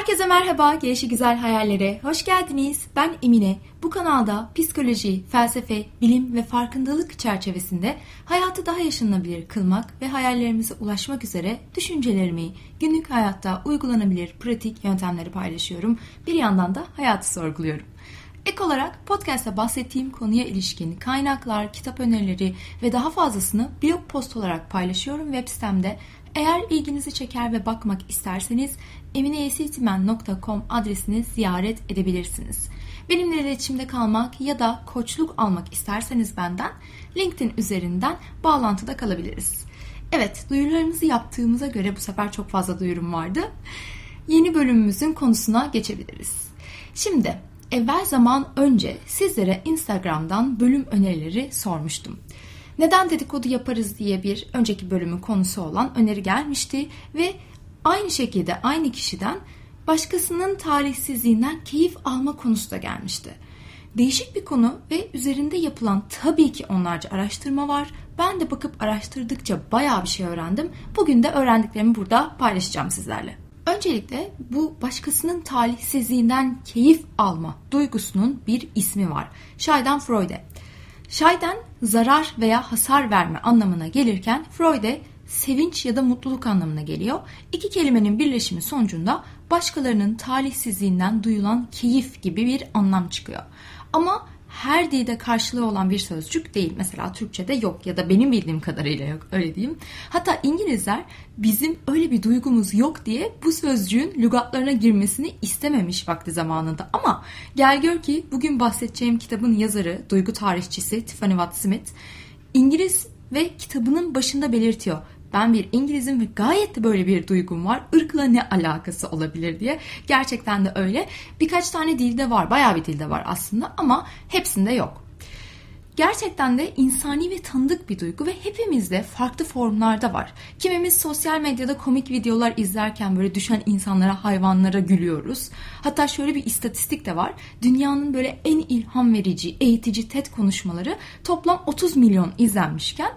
Herkese merhaba, Gelişi Güzel Hayallere hoş geldiniz. Ben Emine. Bu kanalda psikoloji, felsefe, bilim ve farkındalık çerçevesinde hayatı daha yaşanabilir kılmak ve hayallerimize ulaşmak üzere düşüncelerimi, günlük hayatta uygulanabilir pratik yöntemleri paylaşıyorum. Bir yandan da hayatı sorguluyorum. Ek olarak podcast'ta bahsettiğim konuya ilişkin kaynaklar, kitap önerileri ve daha fazlasını blog post olarak paylaşıyorum web sitemde. Eğer ilginizi çeker ve bakmak isterseniz emineyesitimen.com adresini ziyaret edebilirsiniz. Benimle iletişimde kalmak ya da koçluk almak isterseniz benden LinkedIn üzerinden bağlantıda kalabiliriz. Evet, duyurularımızı yaptığımıza göre bu sefer çok fazla duyurum vardı. Yeni bölümümüzün konusuna geçebiliriz. Şimdi evvel zaman önce sizlere Instagram'dan bölüm önerileri sormuştum. Neden dedikodu yaparız diye bir önceki bölümün konusu olan öneri gelmişti ve aynı şekilde aynı kişiden başkasının talihsizliğinden keyif alma konusu da gelmişti. Değişik bir konu ve üzerinde yapılan tabii ki onlarca araştırma var. Ben de bakıp araştırdıkça bayağı bir şey öğrendim. Bugün de öğrendiklerimi burada paylaşacağım sizlerle. Öncelikle bu başkasının talihsizliğinden keyif alma duygusunun bir ismi var. Schadenfreude. Schaden zarar veya hasar verme anlamına gelirken Freude sevinç ya da mutluluk anlamına geliyor. İki kelimenin birleşimi sonucunda başkalarının talihsizliğinden duyulan keyif gibi bir anlam çıkıyor. Ama her dilde karşılığı olan bir sözcük değil. Mesela Türkçe'de yok ya da benim bildiğim kadarıyla yok öyle diyeyim. Hatta İngilizler bizim öyle bir duygumuz yok diye bu sözcüğün lügatlarına girmesini istememiş vakti zamanında. Ama gel gör ki bugün bahsedeceğim kitabın yazarı, duygu tarihçisi Tiffany Watt Smith İngiliz ve kitabının başında belirtiyor ben bir İngilizim ve gayet de böyle bir duygum var. Irkla ne alakası olabilir diye. Gerçekten de öyle. Birkaç tane dilde var. Bayağı bir dilde var aslında ama hepsinde yok. Gerçekten de insani ve tanıdık bir duygu ve hepimizde farklı formlarda var. Kimimiz sosyal medyada komik videolar izlerken böyle düşen insanlara, hayvanlara gülüyoruz. Hatta şöyle bir istatistik de var. Dünyanın böyle en ilham verici, eğitici TED konuşmaları toplam 30 milyon izlenmişken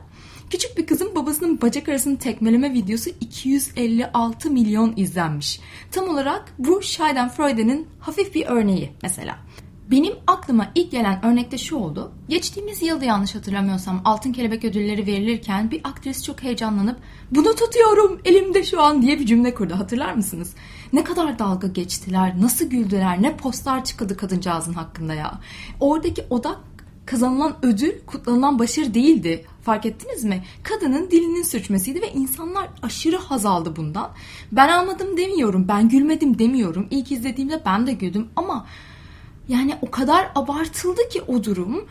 Küçük bir kızın babasının bacak arasını tekmeleme videosu 256 milyon izlenmiş. Tam olarak bu Schadenfreude'nin hafif bir örneği mesela. Benim aklıma ilk gelen örnekte şu oldu. Geçtiğimiz yılda yanlış hatırlamıyorsam Altın Kelebek ödülleri verilirken bir aktris çok heyecanlanıp bunu tutuyorum elimde şu an diye bir cümle kurdu. Hatırlar mısınız? Ne kadar dalga geçtiler, nasıl güldüler, ne postlar çıkıldı kadıncağızın hakkında ya. Oradaki odak kazanılan ödül kutlanılan başarı değildi. Fark ettiniz mi? Kadının dilinin sürçmesiydi ve insanlar aşırı haz aldı bundan. Ben almadım demiyorum, ben gülmedim demiyorum. İlk izlediğimde ben de güldüm ama yani o kadar abartıldı ki o durum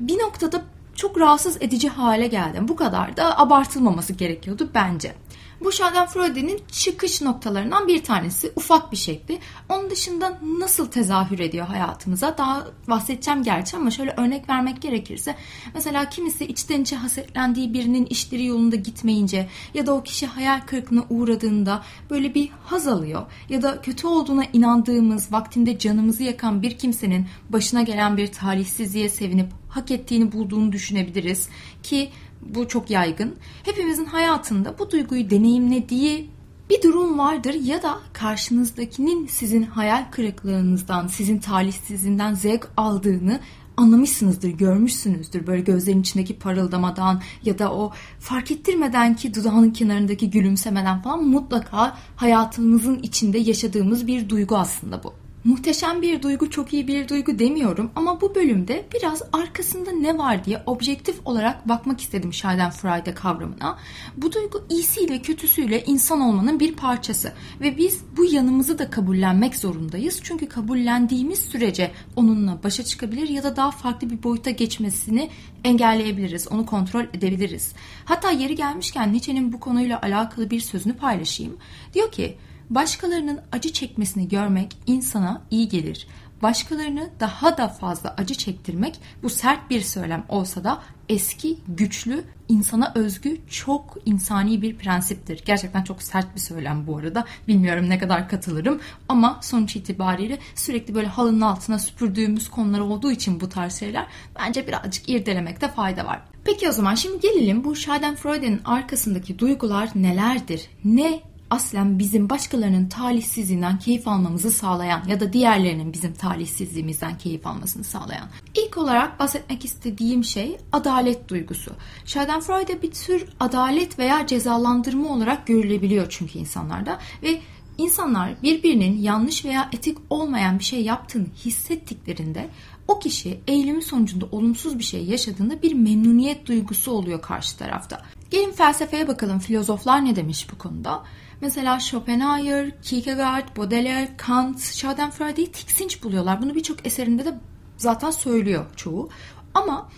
bir noktada çok rahatsız edici hale geldi. Bu kadar da abartılmaması gerekiyordu bence. Bu Schadenfreude'nin çıkış noktalarından bir tanesi. Ufak bir şekli. Onun dışında nasıl tezahür ediyor hayatımıza? Daha bahsedeceğim gerçi ama şöyle örnek vermek gerekirse. Mesela kimisi içten içe hasetlendiği birinin işleri yolunda gitmeyince ya da o kişi hayal kırıklığına uğradığında böyle bir haz alıyor. Ya da kötü olduğuna inandığımız, vaktinde canımızı yakan bir kimsenin başına gelen bir talihsizliğe sevinip hak ettiğini bulduğunu düşünebiliriz. Ki bu çok yaygın. Hepimizin hayatında bu duyguyu deneyimlediği bir durum vardır ya da karşınızdakinin sizin hayal kırıklığınızdan, sizin talihsizliğinden zevk aldığını anlamışsınızdır, görmüşsünüzdür. Böyle gözlerin içindeki parıldamadan ya da o fark ettirmeden ki dudağının kenarındaki gülümsemeden falan mutlaka hayatımızın içinde yaşadığımız bir duygu aslında bu. Muhteşem bir duygu, çok iyi bir duygu demiyorum ama bu bölümde biraz arkasında ne var diye objektif olarak bakmak istedim Schadenfreude kavramına. Bu duygu iyisiyle kötüsüyle insan olmanın bir parçası ve biz bu yanımızı da kabullenmek zorundayız. Çünkü kabullendiğimiz sürece onunla başa çıkabilir ya da daha farklı bir boyuta geçmesini engelleyebiliriz, onu kontrol edebiliriz. Hatta yeri gelmişken Nietzsche'nin bu konuyla alakalı bir sözünü paylaşayım. Diyor ki Başkalarının acı çekmesini görmek insana iyi gelir. başkalarını daha da fazla acı çektirmek bu sert bir söylem olsa da eski, güçlü, insana özgü çok insani bir prensiptir. Gerçekten çok sert bir söylem bu arada. Bilmiyorum ne kadar katılırım ama sonuç itibariyle sürekli böyle halının altına süpürdüğümüz konular olduğu için bu tarz şeyler bence birazcık irdelemekte fayda var. Peki o zaman şimdi gelelim bu Schadenfreude'nin arkasındaki duygular nelerdir? Ne aslen bizim başkalarının talihsizliğinden keyif almamızı sağlayan ya da diğerlerinin bizim talihsizliğimizden keyif almasını sağlayan. İlk olarak bahsetmek istediğim şey adalet duygusu. Schadenfreude bir tür adalet veya cezalandırma olarak görülebiliyor çünkü insanlarda ve İnsanlar birbirinin yanlış veya etik olmayan bir şey yaptığını hissettiklerinde o kişi eylemi sonucunda olumsuz bir şey yaşadığında bir memnuniyet duygusu oluyor karşı tarafta. Gelin felsefeye bakalım filozoflar ne demiş bu konuda. Mesela Schopenhauer, Kierkegaard, Baudelaire, Kant, Schadenfreude'yi tiksinç buluyorlar. Bunu birçok eserinde de zaten söylüyor çoğu. Ama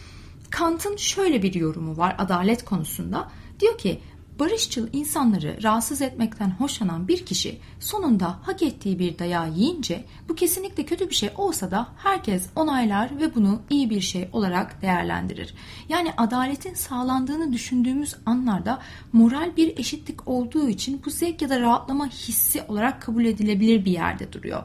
Kant'ın şöyle bir yorumu var adalet konusunda. Diyor ki barışçıl insanları rahatsız etmekten hoşlanan bir kişi sonunda hak ettiği bir dayağı yiyince bu kesinlikle kötü bir şey olsa da herkes onaylar ve bunu iyi bir şey olarak değerlendirir. Yani adaletin sağlandığını düşündüğümüz anlarda moral bir eşitlik olduğu için bu zevk ya da rahatlama hissi olarak kabul edilebilir bir yerde duruyor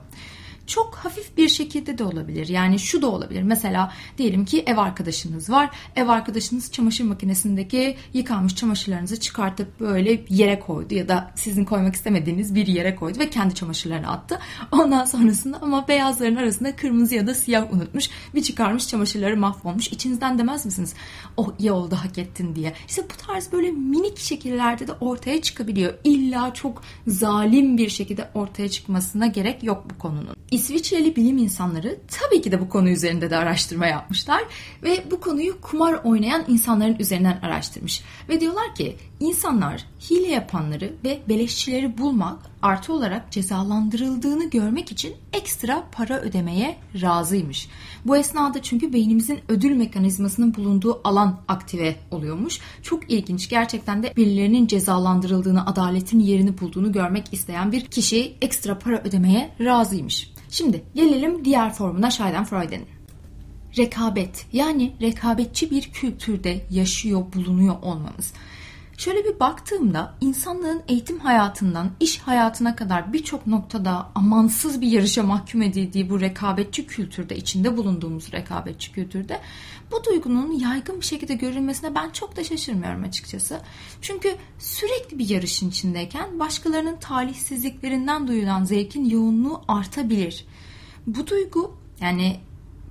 çok hafif bir şekilde de olabilir. Yani şu da olabilir. Mesela diyelim ki ev arkadaşınız var. Ev arkadaşınız çamaşır makinesindeki yıkanmış çamaşırlarınızı çıkartıp böyle yere koydu ya da sizin koymak istemediğiniz bir yere koydu ve kendi çamaşırlarını attı. Ondan sonrasında ama beyazların arasında kırmızı ya da siyah unutmuş. Bir çıkarmış çamaşırları mahvolmuş. İçinizden demez misiniz? Oh iyi oldu hak ettin diye. İşte bu tarz böyle minik şekillerde de ortaya çıkabiliyor. İlla çok zalim bir şekilde ortaya çıkmasına gerek yok bu konunun. İsviçreli bilim insanları tabii ki de bu konu üzerinde de araştırma yapmışlar ve bu konuyu kumar oynayan insanların üzerinden araştırmış. Ve diyorlar ki insanlar hile yapanları ve beleşçileri bulmak artı olarak cezalandırıldığını görmek için ekstra para ödemeye razıymış. Bu esnada çünkü beynimizin ödül mekanizmasının bulunduğu alan aktive oluyormuş. Çok ilginç. Gerçekten de birilerinin cezalandırıldığını, adaletin yerini bulduğunu görmek isteyen bir kişi ekstra para ödemeye razıymış. Şimdi gelelim diğer formuna Schadenfreude'nin. Rekabet yani rekabetçi bir kültürde yaşıyor, bulunuyor olmamız. Şöyle bir baktığımda insanlığın eğitim hayatından iş hayatına kadar birçok noktada amansız bir yarışa mahkum edildiği bu rekabetçi kültürde, içinde bulunduğumuz rekabetçi kültürde bu duygunun yaygın bir şekilde görülmesine ben çok da şaşırmıyorum açıkçası. Çünkü sürekli bir yarışın içindeyken başkalarının talihsizliklerinden duyulan zevkin yoğunluğu artabilir. Bu duygu yani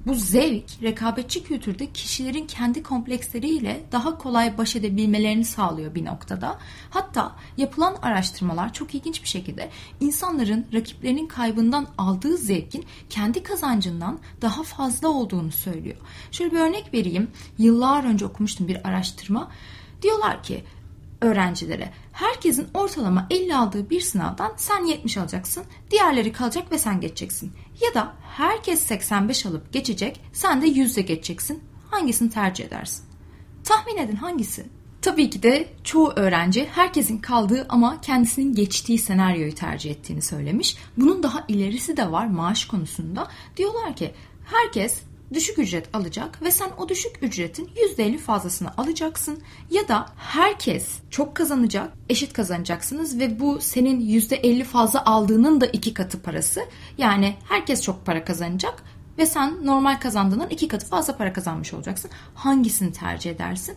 bu zevk rekabetçi kültürde kişilerin kendi kompleksleriyle daha kolay baş edebilmelerini sağlıyor bir noktada. Hatta yapılan araştırmalar çok ilginç bir şekilde insanların rakiplerinin kaybından aldığı zevkin kendi kazancından daha fazla olduğunu söylüyor. Şöyle bir örnek vereyim. Yıllar önce okumuştum bir araştırma. Diyorlar ki öğrencilere. Herkesin ortalama 50 aldığı bir sınavdan sen 70 alacaksın, diğerleri kalacak ve sen geçeceksin. Ya da herkes 85 alıp geçecek, sen de 100'e geçeceksin. Hangisini tercih edersin? Tahmin edin hangisi? Tabii ki de çoğu öğrenci herkesin kaldığı ama kendisinin geçtiği senaryoyu tercih ettiğini söylemiş. Bunun daha ilerisi de var maaş konusunda. Diyorlar ki herkes düşük ücret alacak ve sen o düşük ücretin %50 fazlasını alacaksın ya da herkes çok kazanacak, eşit kazanacaksınız ve bu senin %50 fazla aldığının da iki katı parası. Yani herkes çok para kazanacak ve sen normal kazandığının iki katı fazla para kazanmış olacaksın. Hangisini tercih edersin?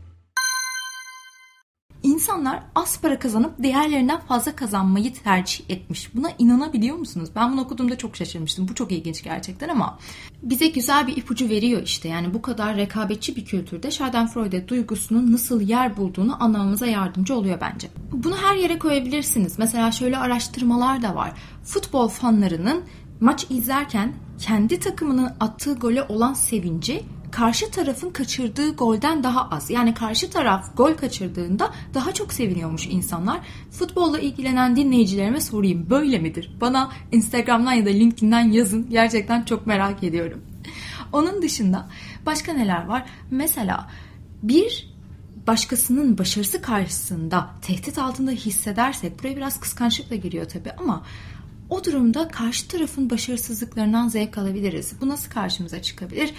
İnsanlar az para kazanıp değerlerinden fazla kazanmayı tercih etmiş. Buna inanabiliyor musunuz? Ben bunu okuduğumda çok şaşırmıştım. Bu çok ilginç gerçekten ama bize güzel bir ipucu veriyor işte. Yani bu kadar rekabetçi bir kültürde Schadenfreude duygusunun nasıl yer bulduğunu anlamamıza yardımcı oluyor bence. Bunu her yere koyabilirsiniz. Mesela şöyle araştırmalar da var. Futbol fanlarının maç izlerken kendi takımının attığı gole olan sevinci karşı tarafın kaçırdığı golden daha az. Yani karşı taraf gol kaçırdığında daha çok seviniyormuş insanlar. Futbolla ilgilenen dinleyicilerime sorayım böyle midir? Bana Instagram'dan ya da LinkedIn'den yazın. Gerçekten çok merak ediyorum. Onun dışında başka neler var? Mesela bir başkasının başarısı karşısında tehdit altında hissedersek buraya biraz kıskançlıkla giriyor tabii ama o durumda karşı tarafın başarısızlıklarından zevk alabiliriz. Bu nasıl karşımıza çıkabilir?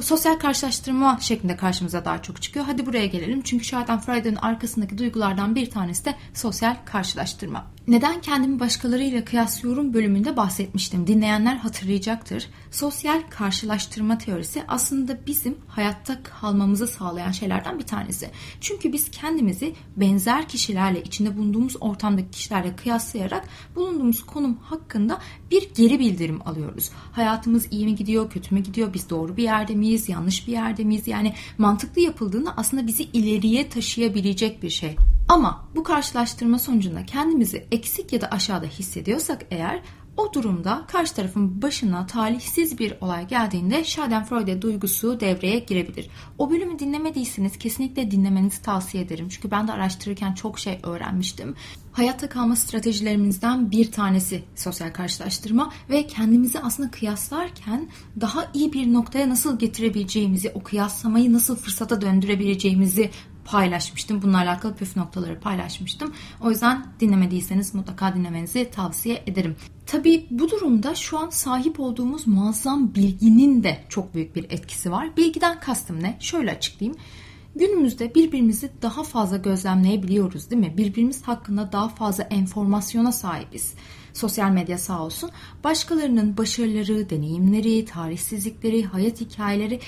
Sosyal karşılaştırma şeklinde karşımıza daha çok çıkıyor. Hadi buraya gelelim. Çünkü Schadenfreude'nin arkasındaki duygulardan bir tanesi de sosyal karşılaştırma. Neden kendimi başkalarıyla kıyaslıyorum bölümünde bahsetmiştim. Dinleyenler hatırlayacaktır. Sosyal karşılaştırma teorisi aslında bizim hayatta kalmamızı sağlayan şeylerden bir tanesi. Çünkü biz kendimizi benzer kişilerle, içinde bulunduğumuz ortamdaki kişilerle kıyaslayarak bulunduğumuz konum hakkında bir geri bildirim alıyoruz. Hayatımız iyi mi gidiyor, kötü mü gidiyor, biz doğru bir yerde miyiz, yanlış bir yerde miyiz? Yani mantıklı yapıldığında aslında bizi ileriye taşıyabilecek bir şey. Ama bu karşılaştırma sonucunda kendimizi eksik ya da aşağıda hissediyorsak eğer o durumda karşı tarafın başına talihsiz bir olay geldiğinde Schadenfreude duygusu devreye girebilir. O bölümü dinlemediyseniz kesinlikle dinlemenizi tavsiye ederim. Çünkü ben de araştırırken çok şey öğrenmiştim. Hayatta kalma stratejilerimizden bir tanesi sosyal karşılaştırma ve kendimizi aslında kıyaslarken daha iyi bir noktaya nasıl getirebileceğimizi, o kıyaslamayı nasıl fırsata döndürebileceğimizi paylaşmıştım. Bununla alakalı püf noktaları paylaşmıştım. O yüzden dinlemediyseniz mutlaka dinlemenizi tavsiye ederim. Tabii bu durumda şu an sahip olduğumuz muazzam bilginin de çok büyük bir etkisi var. Bilgiden kastım ne? Şöyle açıklayayım. Günümüzde birbirimizi daha fazla gözlemleyebiliyoruz değil mi? Birbirimiz hakkında daha fazla enformasyona sahibiz. Sosyal medya sağ olsun. Başkalarının başarıları, deneyimleri, tarihsizlikleri, hayat hikayeleri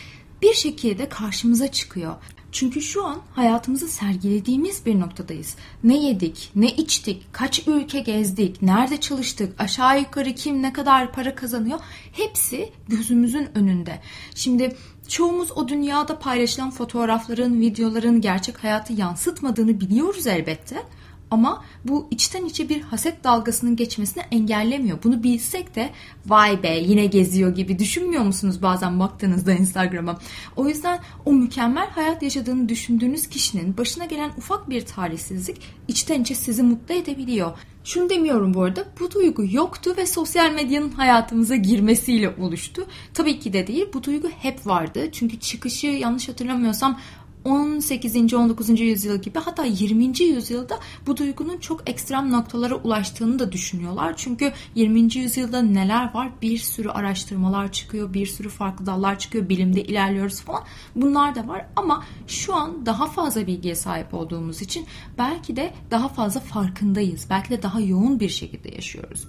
bir şekilde karşımıza çıkıyor. Çünkü şu an hayatımızı sergilediğimiz bir noktadayız. Ne yedik, ne içtik, kaç ülke gezdik, nerede çalıştık, aşağı yukarı kim ne kadar para kazanıyor hepsi gözümüzün önünde. Şimdi çoğumuz o dünyada paylaşılan fotoğrafların, videoların gerçek hayatı yansıtmadığını biliyoruz elbette. Ama bu içten içe bir haset dalgasının geçmesini engellemiyor. Bunu bilsek de vay be yine geziyor gibi düşünmüyor musunuz bazen baktığınızda Instagram'a? O yüzden o mükemmel hayat yaşadığını düşündüğünüz kişinin başına gelen ufak bir talihsizlik içten içe sizi mutlu edebiliyor. Şunu demiyorum bu arada bu duygu yoktu ve sosyal medyanın hayatımıza girmesiyle oluştu. Tabii ki de değil bu duygu hep vardı. Çünkü çıkışı yanlış hatırlamıyorsam 18. 19. yüzyıl gibi hatta 20. yüzyılda bu duygunun çok ekstrem noktalara ulaştığını da düşünüyorlar. Çünkü 20. yüzyılda neler var? Bir sürü araştırmalar çıkıyor, bir sürü farklı dallar çıkıyor, bilimde ilerliyoruz falan. Bunlar da var ama şu an daha fazla bilgiye sahip olduğumuz için belki de daha fazla farkındayız. Belki de daha yoğun bir şekilde yaşıyoruz.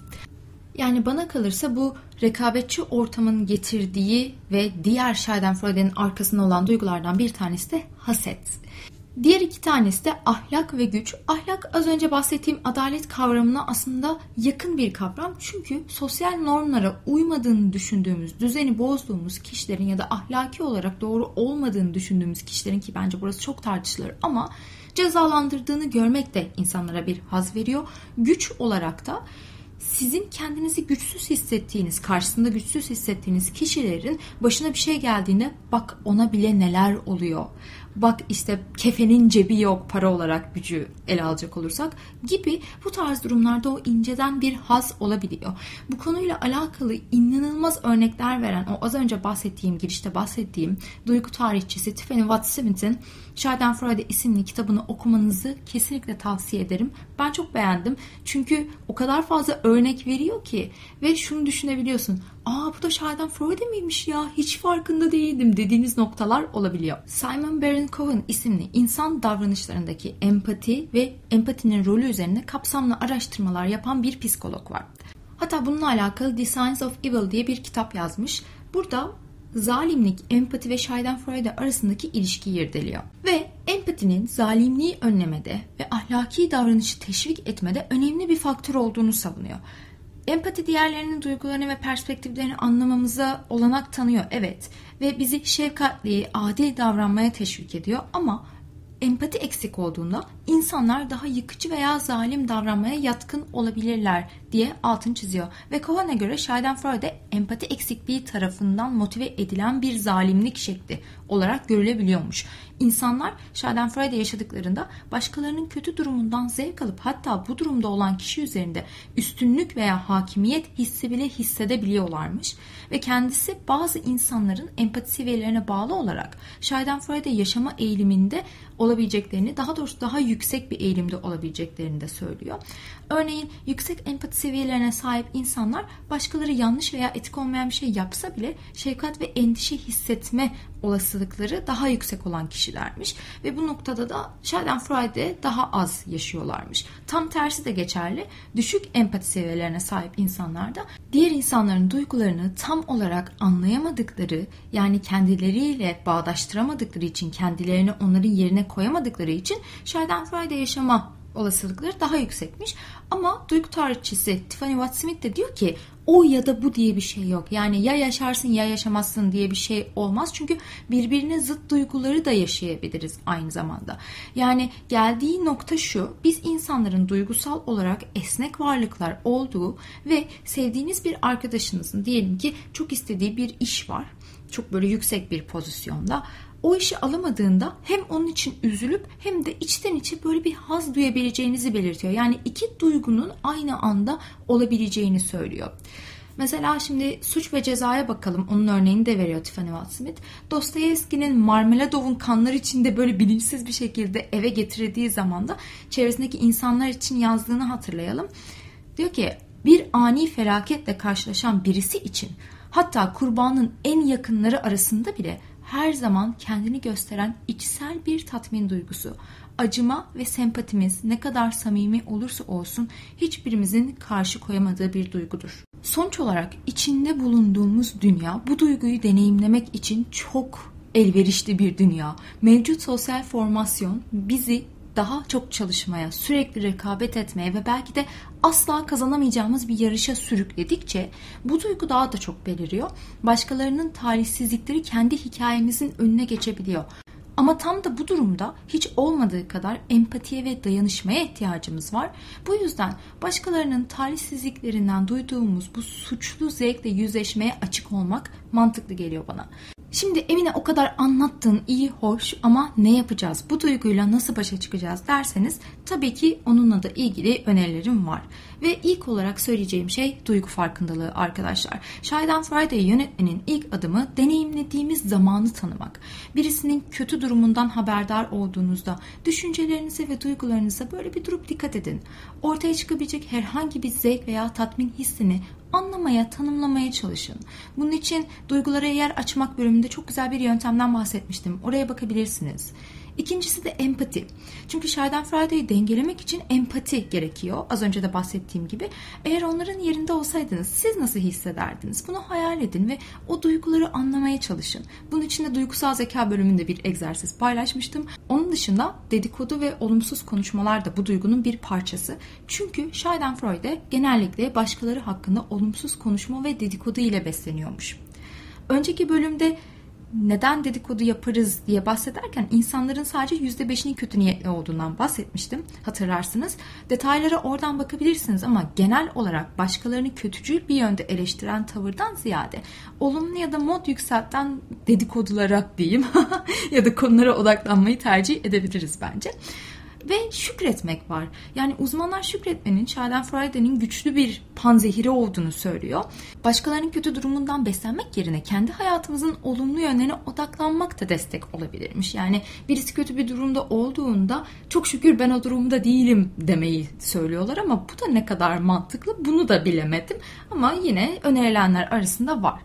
Yani bana kalırsa bu rekabetçi ortamın getirdiği ve diğer Schadenfreude'nin arkasında olan duygulardan bir tanesi de haset. Diğer iki tanesi de ahlak ve güç. Ahlak az önce bahsettiğim adalet kavramına aslında yakın bir kavram. Çünkü sosyal normlara uymadığını düşündüğümüz, düzeni bozduğumuz kişilerin ya da ahlaki olarak doğru olmadığını düşündüğümüz kişilerin ki bence burası çok tartışılır ama cezalandırdığını görmek de insanlara bir haz veriyor. Güç olarak da sizin kendinizi güçsüz hissettiğiniz, karşısında güçsüz hissettiğiniz kişilerin başına bir şey geldiğinde bak ona bile neler oluyor. Bak işte kefenin cebi yok para olarak gücü ele alacak olursak gibi bu tarz durumlarda o inceden bir haz olabiliyor. Bu konuyla alakalı inanılmaz örnekler veren o az önce bahsettiğim girişte bahsettiğim duygu tarihçisi Tiffany Watt-Smith'in Schadenfreude isimli kitabını okumanızı kesinlikle tavsiye ederim. Ben çok beğendim. Çünkü o kadar fazla örnek veriyor ki ve şunu düşünebiliyorsun. Aa bu da Schadenfreude miymiş ya hiç farkında değildim dediğiniz noktalar olabiliyor. Simon Baron Cohen isimli insan davranışlarındaki empati ve empatinin rolü üzerine kapsamlı araştırmalar yapan bir psikolog var. Hatta bununla alakalı The Science of Evil diye bir kitap yazmış. Burada zalimlik, empati ve Schadenfreude arasındaki ilişkiyi irdeliyor. Ve empatinin zalimliği önlemede ve ahlaki davranışı teşvik etmede önemli bir faktör olduğunu savunuyor. Empati diğerlerinin duygularını ve perspektiflerini anlamamıza olanak tanıyor evet ve bizi şefkatli, adil davranmaya teşvik ediyor ama empati eksik olduğunda insanlar daha yıkıcı veya zalim davranmaya yatkın olabilirler diye altın çiziyor. Ve Cohen'e göre Schadenfreude empati eksikliği tarafından motive edilen bir zalimlik şekli olarak görülebiliyormuş. İnsanlar Schadenfreude yaşadıklarında başkalarının kötü durumundan zevk alıp hatta bu durumda olan kişi üzerinde üstünlük veya hakimiyet hissi bile hissedebiliyorlarmış. Ve kendisi bazı insanların empati seviyelerine bağlı olarak Schadenfreude yaşama eğiliminde olabileceklerini, daha doğrusu daha yüksek bir eğilimde olabileceklerini de söylüyor. Örneğin yüksek empati seviyelerine sahip insanlar başkaları yanlış veya etik olmayan bir şey yapsa bile şefkat ve endişe hissetme olasılıkları daha yüksek olan kişilermiş ve bu noktada da Schadenfreude daha az yaşıyorlarmış. Tam tersi de geçerli. Düşük empati seviyelerine sahip insanlarda diğer insanların duygularını tam olarak anlayamadıkları yani kendileriyle bağdaştıramadıkları için kendilerini onların yerine koyamadıkları için Schadenfreude yaşama olasılıkları daha yüksekmiş. Ama duygu tarihçisi Tiffany Watt Smith de diyor ki o ya da bu diye bir şey yok. Yani ya yaşarsın ya yaşamazsın diye bir şey olmaz. Çünkü birbirine zıt duyguları da yaşayabiliriz aynı zamanda. Yani geldiği nokta şu. Biz insanların duygusal olarak esnek varlıklar olduğu ve sevdiğiniz bir arkadaşınızın diyelim ki çok istediği bir iş var. Çok böyle yüksek bir pozisyonda o işi alamadığında hem onun için üzülüp hem de içten içe böyle bir haz duyabileceğinizi belirtiyor. Yani iki duygunun aynı anda olabileceğini söylüyor. Mesela şimdi suç ve cezaya bakalım. Onun örneğini de veriyor Tiffany Watt Smith. Dostoyevski'nin Marmeladov'un kanlar içinde böyle bilinçsiz bir şekilde eve getirildiği zaman da çevresindeki insanlar için yazdığını hatırlayalım. Diyor ki bir ani felaketle karşılaşan birisi için hatta kurbanın en yakınları arasında bile her zaman kendini gösteren içsel bir tatmin duygusu. Acıma ve sempatimiz ne kadar samimi olursa olsun hiçbirimizin karşı koyamadığı bir duygudur. Sonuç olarak içinde bulunduğumuz dünya bu duyguyu deneyimlemek için çok elverişli bir dünya. Mevcut sosyal formasyon bizi daha çok çalışmaya, sürekli rekabet etmeye ve belki de asla kazanamayacağımız bir yarışa sürükledikçe bu duygu daha da çok beliriyor. Başkalarının talihsizlikleri kendi hikayemizin önüne geçebiliyor. Ama tam da bu durumda hiç olmadığı kadar empatiye ve dayanışmaya ihtiyacımız var. Bu yüzden başkalarının talihsizliklerinden duyduğumuz bu suçlu zevkle yüzleşmeye açık olmak mantıklı geliyor bana. Şimdi Emine o kadar anlattın iyi hoş ama ne yapacağız? Bu duyguyla nasıl başa çıkacağız derseniz tabii ki onunla da ilgili önerilerim var. Ve ilk olarak söyleyeceğim şey duygu farkındalığı arkadaşlar. Schadenfreude'yi yönetmenin ilk adımı deneyimlediğimiz zamanı tanımak. Birisinin kötü durumundan haberdar olduğunuzda düşüncelerinize ve duygularınıza böyle bir durup dikkat edin. Ortaya çıkabilecek herhangi bir zevk veya tatmin hissini anlamaya, tanımlamaya çalışın. Bunun için duygulara yer açmak bölümünde çok güzel bir yöntemden bahsetmiştim. Oraya bakabilirsiniz. İkincisi de empati. Çünkü Schadenfreude'yi dengelemek için empati gerekiyor. Az önce de bahsettiğim gibi. Eğer onların yerinde olsaydınız siz nasıl hissederdiniz? Bunu hayal edin ve o duyguları anlamaya çalışın. Bunun için de duygusal zeka bölümünde bir egzersiz paylaşmıştım. Onun dışında dedikodu ve olumsuz konuşmalar da bu duygunun bir parçası. Çünkü Schadenfreude genellikle başkaları hakkında olumsuz konuşma ve dedikodu ile besleniyormuş. Önceki bölümde neden dedikodu yaparız diye bahsederken insanların sadece %5'inin kötü niyetli olduğundan bahsetmiştim. Hatırlarsınız. Detaylara oradan bakabilirsiniz ama genel olarak başkalarını kötücül bir yönde eleştiren tavırdan ziyade olumlu ya da mod yükselten dedikodulara diyeyim ya da konulara odaklanmayı tercih edebiliriz bence ve şükretmek var. Yani uzmanlar şükretmenin Schadenfreude'nin güçlü bir panzehiri olduğunu söylüyor. Başkalarının kötü durumundan beslenmek yerine kendi hayatımızın olumlu yönlerine odaklanmak da destek olabilirmiş. Yani birisi kötü bir durumda olduğunda çok şükür ben o durumda değilim demeyi söylüyorlar ama bu da ne kadar mantıklı bunu da bilemedim. Ama yine önerilenler arasında var.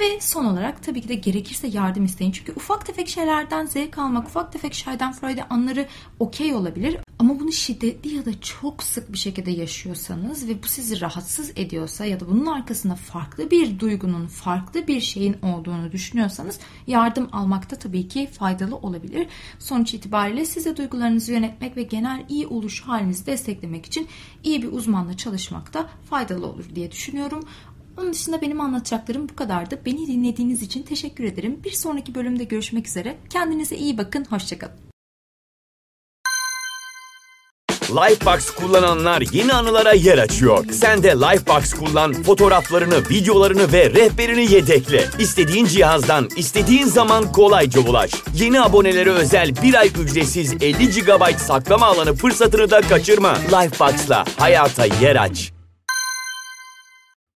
Ve son olarak tabii ki de gerekirse yardım isteyin. Çünkü ufak tefek şeylerden zevk almak, ufak tefek Schadenfreude anları okey olabilir. Ama bunu şiddetli ya da çok sık bir şekilde yaşıyorsanız ve bu sizi rahatsız ediyorsa ya da bunun arkasında farklı bir duygunun, farklı bir şeyin olduğunu düşünüyorsanız yardım almakta tabii ki faydalı olabilir. Sonuç itibariyle size duygularınızı yönetmek ve genel iyi oluş halinizi desteklemek için iyi bir uzmanla çalışmak da faydalı olur diye düşünüyorum. Onun dışında benim anlatacaklarım bu kadardı. Beni dinlediğiniz için teşekkür ederim. Bir sonraki bölümde görüşmek üzere. Kendinize iyi bakın. Hoşçakalın. Lifebox kullananlar yeni anılara yer açıyor. Sen de Lifebox kullan, fotoğraflarını, videolarını ve rehberini yedekle. İstediğin cihazdan, istediğin zaman kolayca ulaş. Yeni abonelere özel bir ay ücretsiz 50 GB saklama alanı fırsatını da kaçırma. Lifebox'la hayata yer aç.